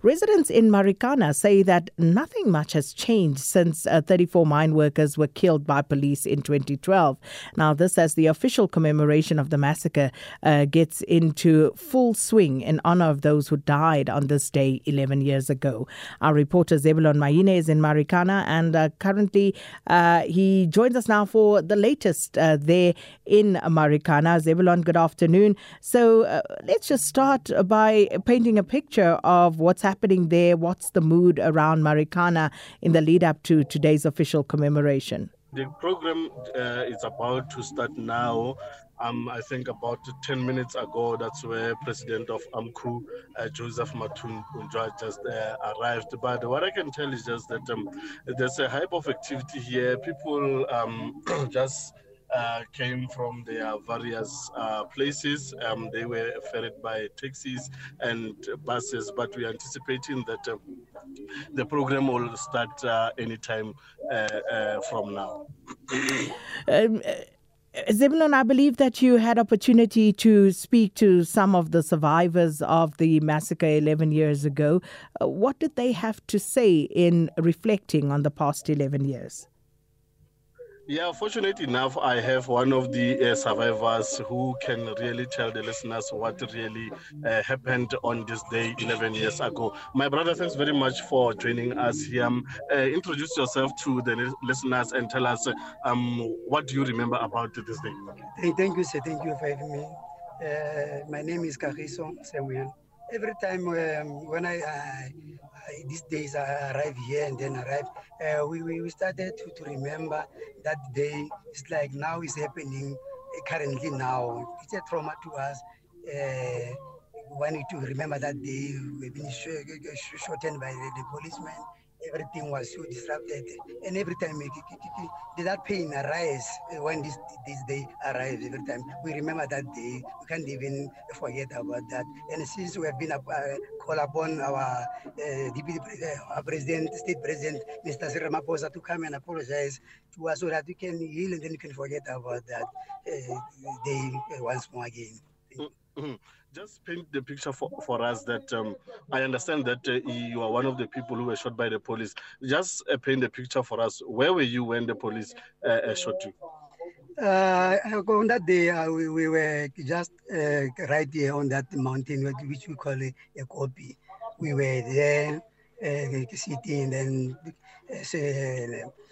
Residents in Marikana say that nothing much has changed since uh, 34 mine workers were killed by police in 2012. Now, this as the official commemoration of the massacre uh, gets into full swing in honor of those who died on this day 11 years ago. Our reporter Zebulon Mayine is in Marikana and uh, currently uh, he joins us now for the latest uh, there in Marikana. Zebulon, good afternoon. So uh, let's just start by painting a picture of what's happening happening there? What's the mood around Marikana in the lead up to today's official commemoration? The program uh, is about to start now. Um, I think about 10 minutes ago, that's where President of AMCU, uh, Joseph Matundra, just uh, arrived. But what I can tell is just that um, there's a hype of activity here. People um, just uh, came from their various uh, places. Um, they were ferried by taxis and buses, but we are anticipating that uh, the program will start uh, anytime uh, uh, from now. um, Zimlon, I believe that you had opportunity to speak to some of the survivors of the massacre 11 years ago. Uh, what did they have to say in reflecting on the past 11 years? Yeah, fortunate enough, I have one of the uh, survivors who can really tell the listeners what really uh, happened on this day 11 years ago. My brother, thanks very much for joining us here. Um, uh, introduce yourself to the listeners and tell us um, what do you remember about this day. Hey, thank you, sir. Thank you for having me. Uh, my name is Cariso Semuyan. every time um, when I, uh, I, these days I arrive here and then arrive, uh, we, we, we started to, to remember that day. It's like now is happening currently now. It's a trauma to us. Uh, when we to remember that day, we've been sh- shortened by the, the policeman everything was so disrupted. And every time eh, that pain arise eh, when this, this day arrives, every time we remember that day, we can't even forget about that. And since we have been uh, called upon our eh, deputy uh, president, state president, Mr. Sir Ramaphosa, to come and apologize to us so that we can heal and then we can forget about that uh, day once more again. Mm. Just paint the picture for, for us that um, I understand that uh, you are one of the people who were shot by the police. Just uh, paint the picture for us. Where were you when the police uh, uh shot you? Uh, uh, on that day, we, we, were just right here on that mountain, which we call a, a kopi. We were there sitting and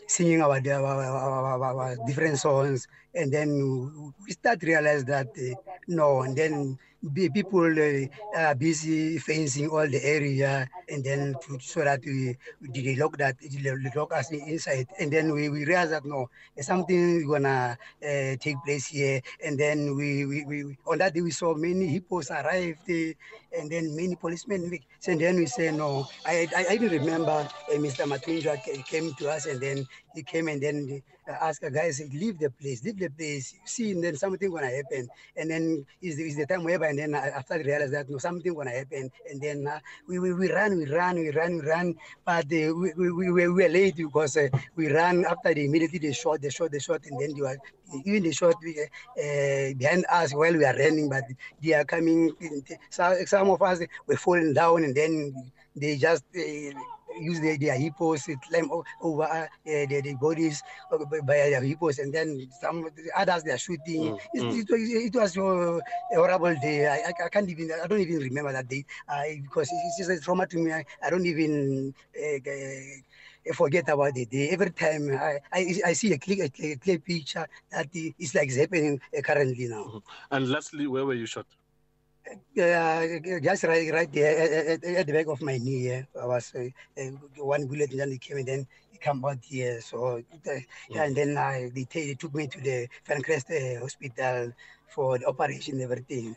singing our, our, our, different songs. And then we start to realize that, uh, no, and then be, people uh, are busy fencing all the area and then to, so that we, they lock that they lock us inside and then we, we realize that no something gonna uh, take place here and then we, we, we on that day we saw many hippos arrived uh, and then many policemen and then we say no I I, I even remember uh, Mr. Matunja came to us and then he came and then ask a guy, say, leave the place, leave the place, see, and then something gonna happen. And then is the, is the time whereby, and then after I realize that, no, something gonna happen. And then uh, we, we, we ran, we ran, we ran, we ran, but uh, we, we, we, were, we were late because uh, we ran after they immediately they shot, they shot, they shot, and then they were, even they shot uh, behind us while we are running, but they are coming, in, so, some of us were falling down and then they just, uh, use their, their hippos, climb over uh, their, their, bodies uh, by their hippos, and then some others they are shooting. Mm-hmm. It, mm. it, it, was uh, a horrible day. I, I, can't even, I don't even remember that day I, because it's just a trauma to me. I, I don't even. Uh, uh, forget about the day. Every time I, I, I see a clear, a clear picture that is like happening currently now. Mm-hmm. And lastly, where were you shot? Uh, just right, right there at, at, at, the back of my knee. Yeah. I was uh, uh one bullet, and then it came, and then Cambodia. So the, mm. yeah, and then I, they, they took me to the Fancrest uh, Hospital for the operation everything.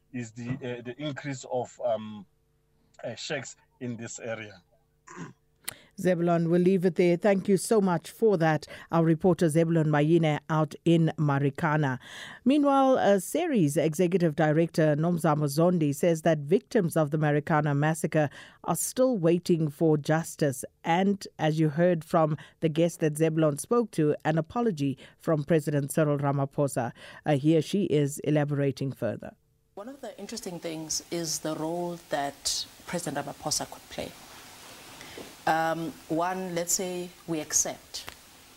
is the the increase of um, shacks in this area. Zebulon, we'll leave it there. Thank you so much for that. Our reporter Zebulon Mayine out in Marikana. Meanwhile, uh, Series Executive Director Nomzamo Zondi says that victims of the Marikana massacre are still waiting for justice and as you heard from the guest that Zebulon spoke to an apology from President Cyril Ramaphosa. Uh, here she is elaborating further. One of the interesting things is the role that President Ramaphosa could play. Um, one, let's say we accept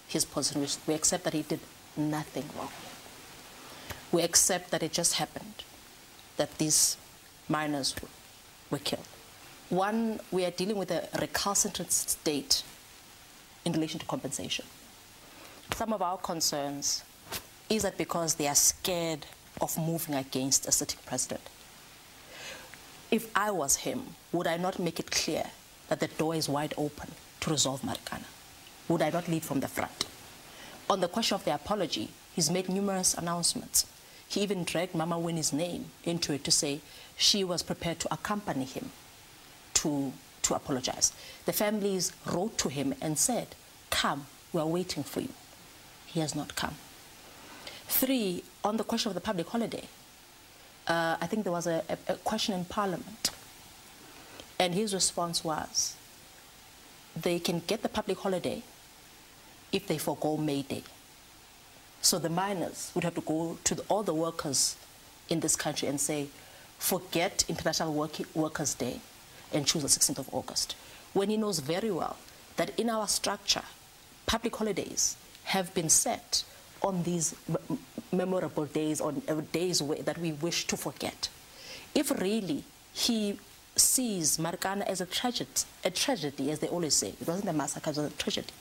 his position. We accept that he did nothing wrong. We accept that it just happened, that these miners were, were killed. One, we are dealing with a recalcitrant state in relation to compensation. Some of our concerns is that because they are scared of moving against a sitting president. If I was him, would I not make it clear that the door is wide open to resolve Marikana. Would I not lead from the front? On the question of the apology, he's made numerous announcements. He even dragged Mama Winnie's name into it to say she was prepared to accompany him to, to apologize. The families wrote to him and said, Come, we are waiting for you. He has not come. Three, on the question of the public holiday, uh, I think there was a, a, a question in Parliament And his response was they can get the public holiday if they forego May Day. So the miners would have to go to the, all the workers in this country and say, forget International Work Workers' Day and choose the 16th of August. When he knows very well that in our structure, public holidays have been set on these memorable days, on uh, days that we wish to forget. If really he sees Marikana as a tragedy, a tragedy, as they always say. It wasn't a massacre, it was a tragedy.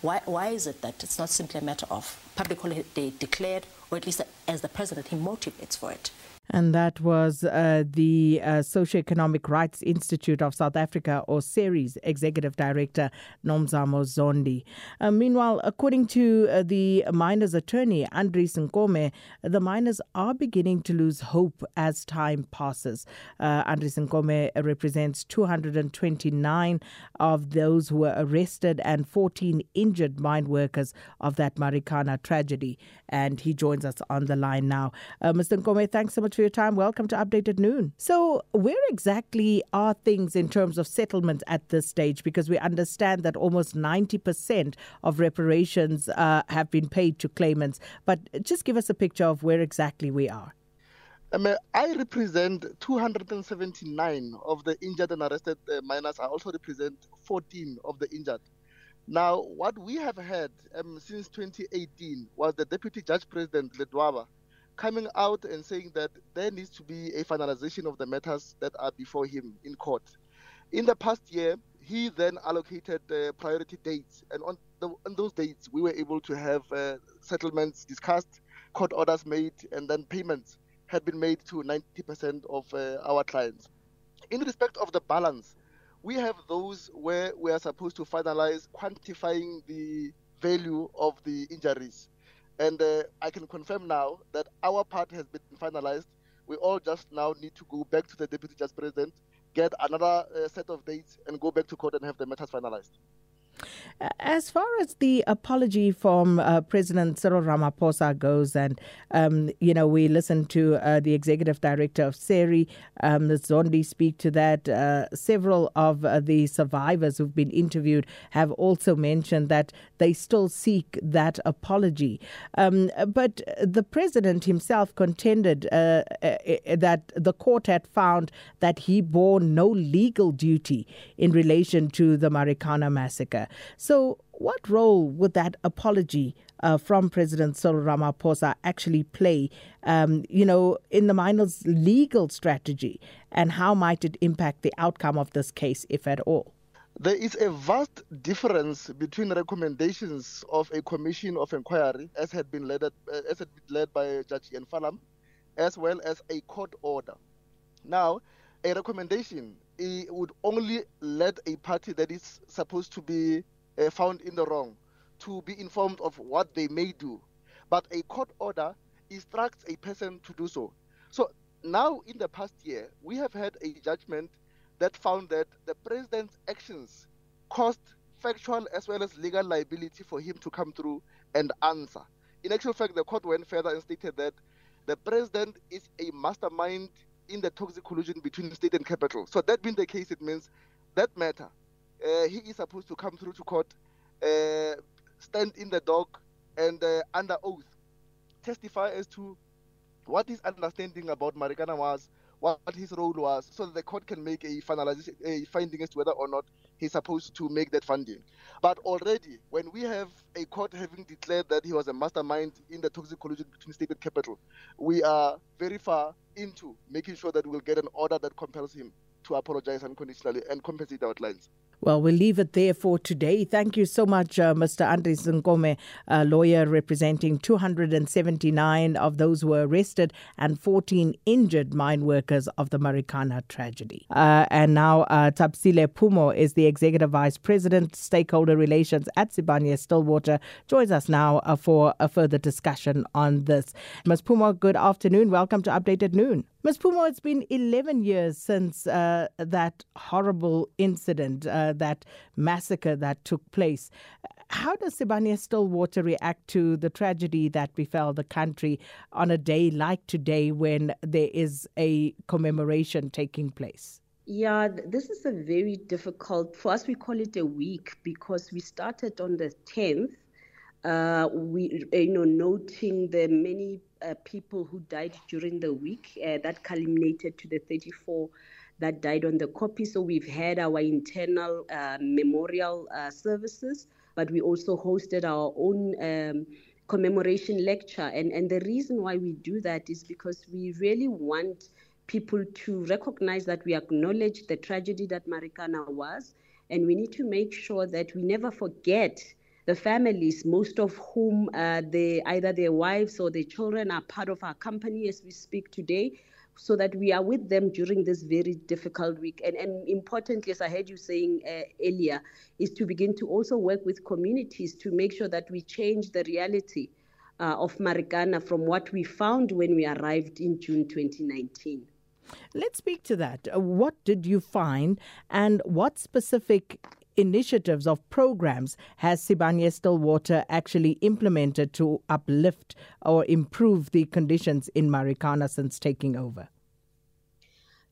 Why, why is it that it's not simply a matter of public holiday declared, or at least as the president, he motivates for it? and that was uh, the uh, Socioeconomic Rights Institute of South Africa or SERIS executive director Nomzamo Zondi. Uh, meanwhile, according to uh, the miners attorney Andries Nkome, the miners are beginning to lose hope as time passes. Uh, Andries Nkome represents 229 of those who were arrested and 14 injured mine workers of that Marikana tragedy and he joins us on the line now. Uh, Mr Nkome, thanks so much for your time. Welcome to Update at Noon. So, where exactly are things in terms of settlement at this stage? Because we understand that almost 90% of reparations uh, have been paid to claimants. But just give us a picture of where exactly we are. Um, I represent 279 of the injured and arrested uh, miners. I also represent 14 of the injured. Now, what we have had um, since 2018 was the Deputy Judge President Ledwaba coming out and saying that there needs to be a finalization of the matters that are before him in court. In the past year, he then allocated uh, priority dates, and on, the, on, those dates, we were able to have uh, settlements discussed, court orders made, and then payments had been made to 90% of uh, our clients. In respect of the balance, we have those where we are supposed to finalize quantifying the value of the injuries And uh, I can confirm now that our part has been finalized. We all just now need to go back to the deputy judge president, get another uh, set of dates, and go back to court and have the matters finalized. As far as the apology from uh, President Cyril Ramaphosa goes, and um, you know, we listened to uh, the executive director of SERI, um, Zondi, speak to that. Uh, several of uh, the survivors who've been interviewed have also mentioned that they still seek that apology. Um, but the president himself contended uh, uh, uh that the court had found that he bore no legal duty in relation to the Marikana massacre. Africa. So, what role would that apology uh, from President Cyril Ramaphosa actually play, um, you know, in the miners' legal strategy, and how might it impact the outcome of this case, if at all? There is a vast difference between recommendations of a commission of inquiry, as had been led, at, uh, as had been led by Judge Ian Falam, as well as a court order. Now, a recommendation it would only let a party that is supposed to be uh, found in the wrong to be informed of what they may do. But a court order instructs a person to do so. So now, in the past year, we have had a judgment that found that the president's actions caused factual as well as legal liability for him to come through and answer. In actual fact, the court went further and stated that the president is a mastermind in the toxic collusion between state and capital. So that being the case, it means that matter, uh, he is supposed to come through to court, uh, stand in the dock, and uh, under oath testify as to what his understanding about marijuana was, what his role was, so that the court can make a finalization, a finding as to whether or not he's supposed to make that funding. But already, when we have a court having declared that he was a mastermind in the toxic collusion between state and capital, we are very far into making sure that we'll get an order that compels him to apologize unconditionally and compensate our clients. Well, we'll leave it there for today. Thank you so much, uh, Mr. Andres Ngome, a lawyer representing 279 of those who were arrested and 14 injured mine workers of the Marikana tragedy. Uh, and now, uh, Tapsile Pumo is the Executive Vice President, Stakeholder Relations at Sibanye Stillwater, joins us now uh, for a further discussion on this. Ms. Pumo, good afternoon. Welcome to Updated Noon. Ms. Puma, it's been 11 years since uh, that horrible incident, uh, that massacre that took place. How does Sibanye Stillwater react to the tragedy that befell the country on a day like today when there is a commemoration taking place? Yeah, this is a very difficult, for us, we call it a week because we started on the 10th. Uh, we, you know, noting the many uh, people who died during the week. Uh, that culminated to the 34 that died on the copy. So we've had our internal uh, memorial uh, services, but we also hosted our own um, commemoration lecture. And, and the reason why we do that is because we really want people to recognize that we acknowledge the tragedy that Marikana was. And we need to make sure that we never forget the families, most of whom uh, they either their wives or their children are part of our company as we speak today. So that we are with them during this very difficult week, and and importantly, as I heard you saying uh, earlier, is to begin to also work with communities to make sure that we change the reality uh, of Marikana from what we found when we arrived in June 2019. Let's speak to that. What did you find and what specific initiatives of programs has Sibanye Stillwater actually implemented to uplift or improve the conditions in Marikana since taking over?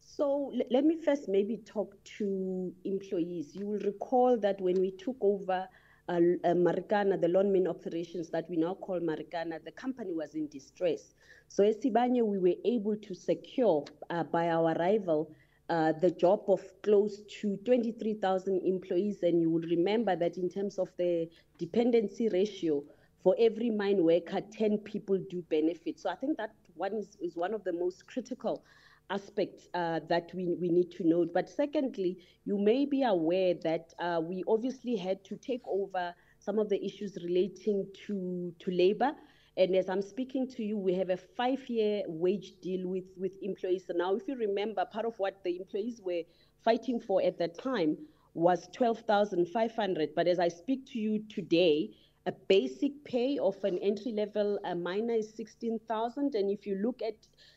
So l- let me first maybe talk to employees. You will recall that when we took over uh, uh, Marikana, the lawn mine operations that we now call Marikana, the company was in distress. So at Sibanye, we were able to secure uh, by our rival uh, the job of close to 23,000 employees. And you will remember that in terms of the dependency ratio, for every mine worker, 10 people do benefit. So I think that one is, is one of the most critical aspects uh, that we, we need to note. But secondly, you may be aware that uh, we obviously had to take over some of the issues relating to, to labor And as I'm speaking to you, we have a five-year wage deal with, with employees. So now, if you remember, part of what the employees were fighting for at that time was 12,500. But as I speak to you today, a basic pay of an entry level uh, minor is 16,000 and if you look at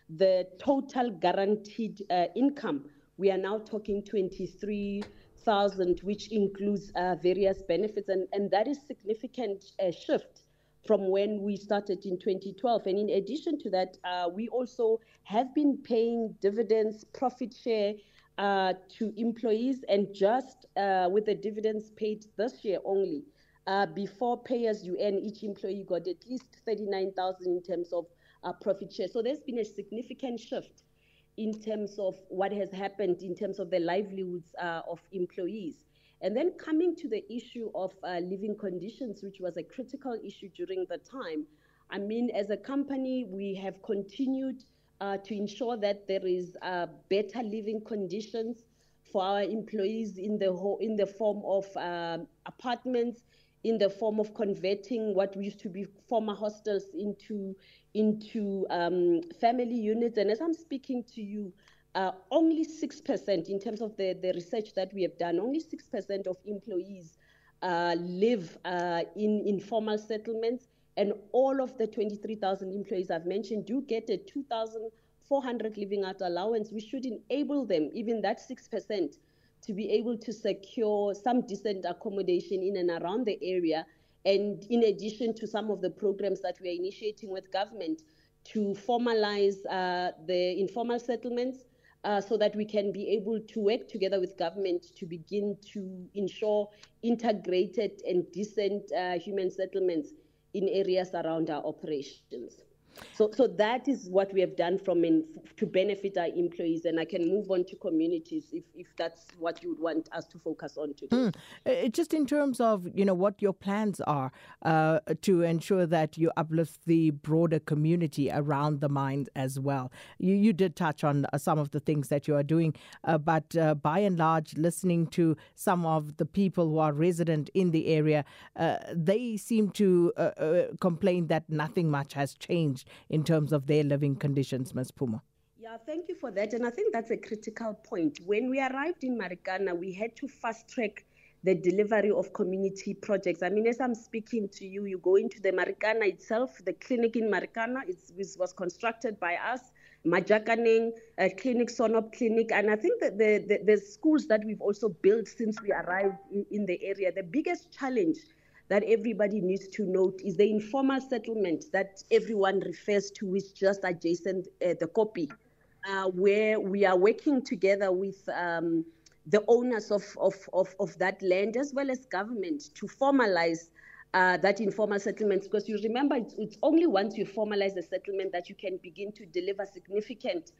the total guaranteed uh, income we are now talking 23,000 which includes uh, various benefits and, and that is significant uh, shift from when we started in 2012. And in addition to that, uh, we also have been paying dividends, profit share uh, to employees, and just uh, with the dividends paid this year only. Uh, before payers UN, each employee got at least 39,000 in terms of uh, profit share. So there's been a significant shift in terms of what has happened in terms of the livelihoods uh, of employees. And then coming to the issue of uh, living conditions, which was a critical issue during the time, I mean, as a company, we have continued uh, to ensure that there is uh, better living conditions for our employees in the ho- in the form of um, apartments, in the form of converting what used to be former hostels into into um, family units. And as I'm speaking to you, uh, only 6% in terms of the, the research that we have done, only 6% of employees uh, live uh, in informal settlements. And all of the 23,000 employees I've mentioned do get a 2,400 living out allowance, which should enable them, even that 6%, to be able to secure some decent accommodation in and around the area. And in addition to some of the programs that we are initiating with government to formalize uh, the informal settlements uh, so that we can be able to work together with government to begin to ensure integrated and decent uh, human settlements in areas around our operations. So, so that is what we have done from in, to benefit our employees, and I can move on to communities if, if that's what you would want us to focus on today. Mm. Uh, uh, just in terms of you know what your plans are uh, to ensure that you uplift the broader community around the mines as well. You you did touch on uh, some of the things that you are doing, uh, but uh, by and large, listening to some of the people who are resident in the area, uh, they seem to uh, uh, complain that nothing much has changed changed in terms of their living conditions, Ms. Puma? Yeah, thank you for that. And I think that's a critical point. When we arrived in Marikana, we had to fast track the delivery of community projects. I mean, as I'm speaking to you, you go into the Marikana itself, the clinic in Marikana is, was constructed by us, Majakaneng uh, Clinic, Sonop Clinic, and I think that the, the, the schools that we've also built since we arrived in, in the area. The biggest challenge that everybody needs to note is the informal settlement that everyone refers to, which just adjacent uh, the copy, uh, where we are working together with um, the owners of, of, of, of that land as well as government to formalize uh, that informal settlement because you remember it's, it's only once you formalize the settlement that you can begin to deliver significant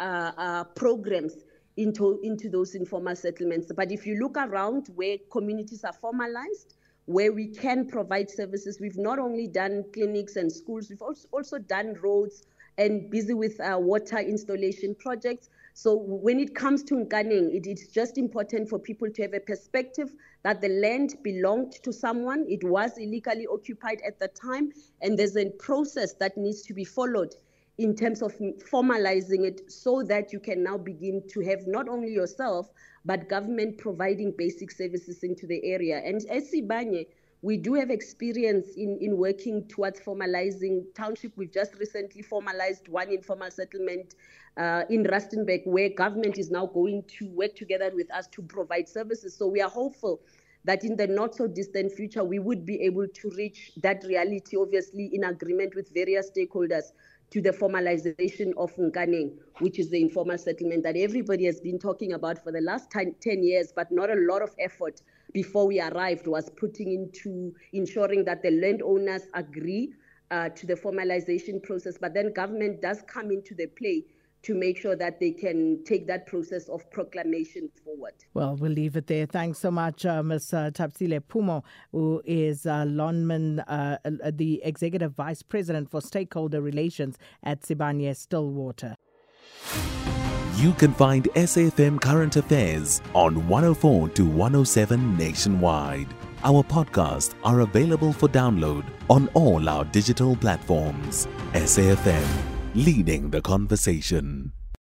uh, uh, programs into into those informal settlements but if you look around where communities are formalized where we can provide services. We've not only done clinics and schools, we've also, also done roads and busy with uh, water installation projects. So when it comes to Nkaneng, it is just important for people to have a perspective that the land belonged to someone. It was illegally occupied at the time, and there's a process that needs to be followed in terms of formalizing it so that you can now begin to have not only yourself, but government providing basic services into the area. And as Sibanye, we do have experience in, in working towards formalizing township. We've just recently formalized one informal settlement uh, in Rustenburg where government is now going to work together with us to provide services. So we are hopeful that in the not so distant future, we would be able to reach that reality, obviously, in agreement with various stakeholders. to the formalization of Nkaneng, which is the informal settlement that everybody has been talking about for the last 10, 10 years, but not a lot of effort before we arrived was putting into ensuring that the landowners agree uh, to the formalization process. But then government does come into the play to make sure that they can take that process of proclamation forward. Well, we'll leave it there. Thanks so much, uh, Ms. Uh, Tapsile Pumo, who is uh, Lonman, uh, uh, the Executive Vice President for Stakeholder Relations at Sibanye Stillwater. You can find SAFM Current Affairs on 104 to 107 nationwide. Our podcasts are available for download on all our digital platforms. SAFM leading the conversation.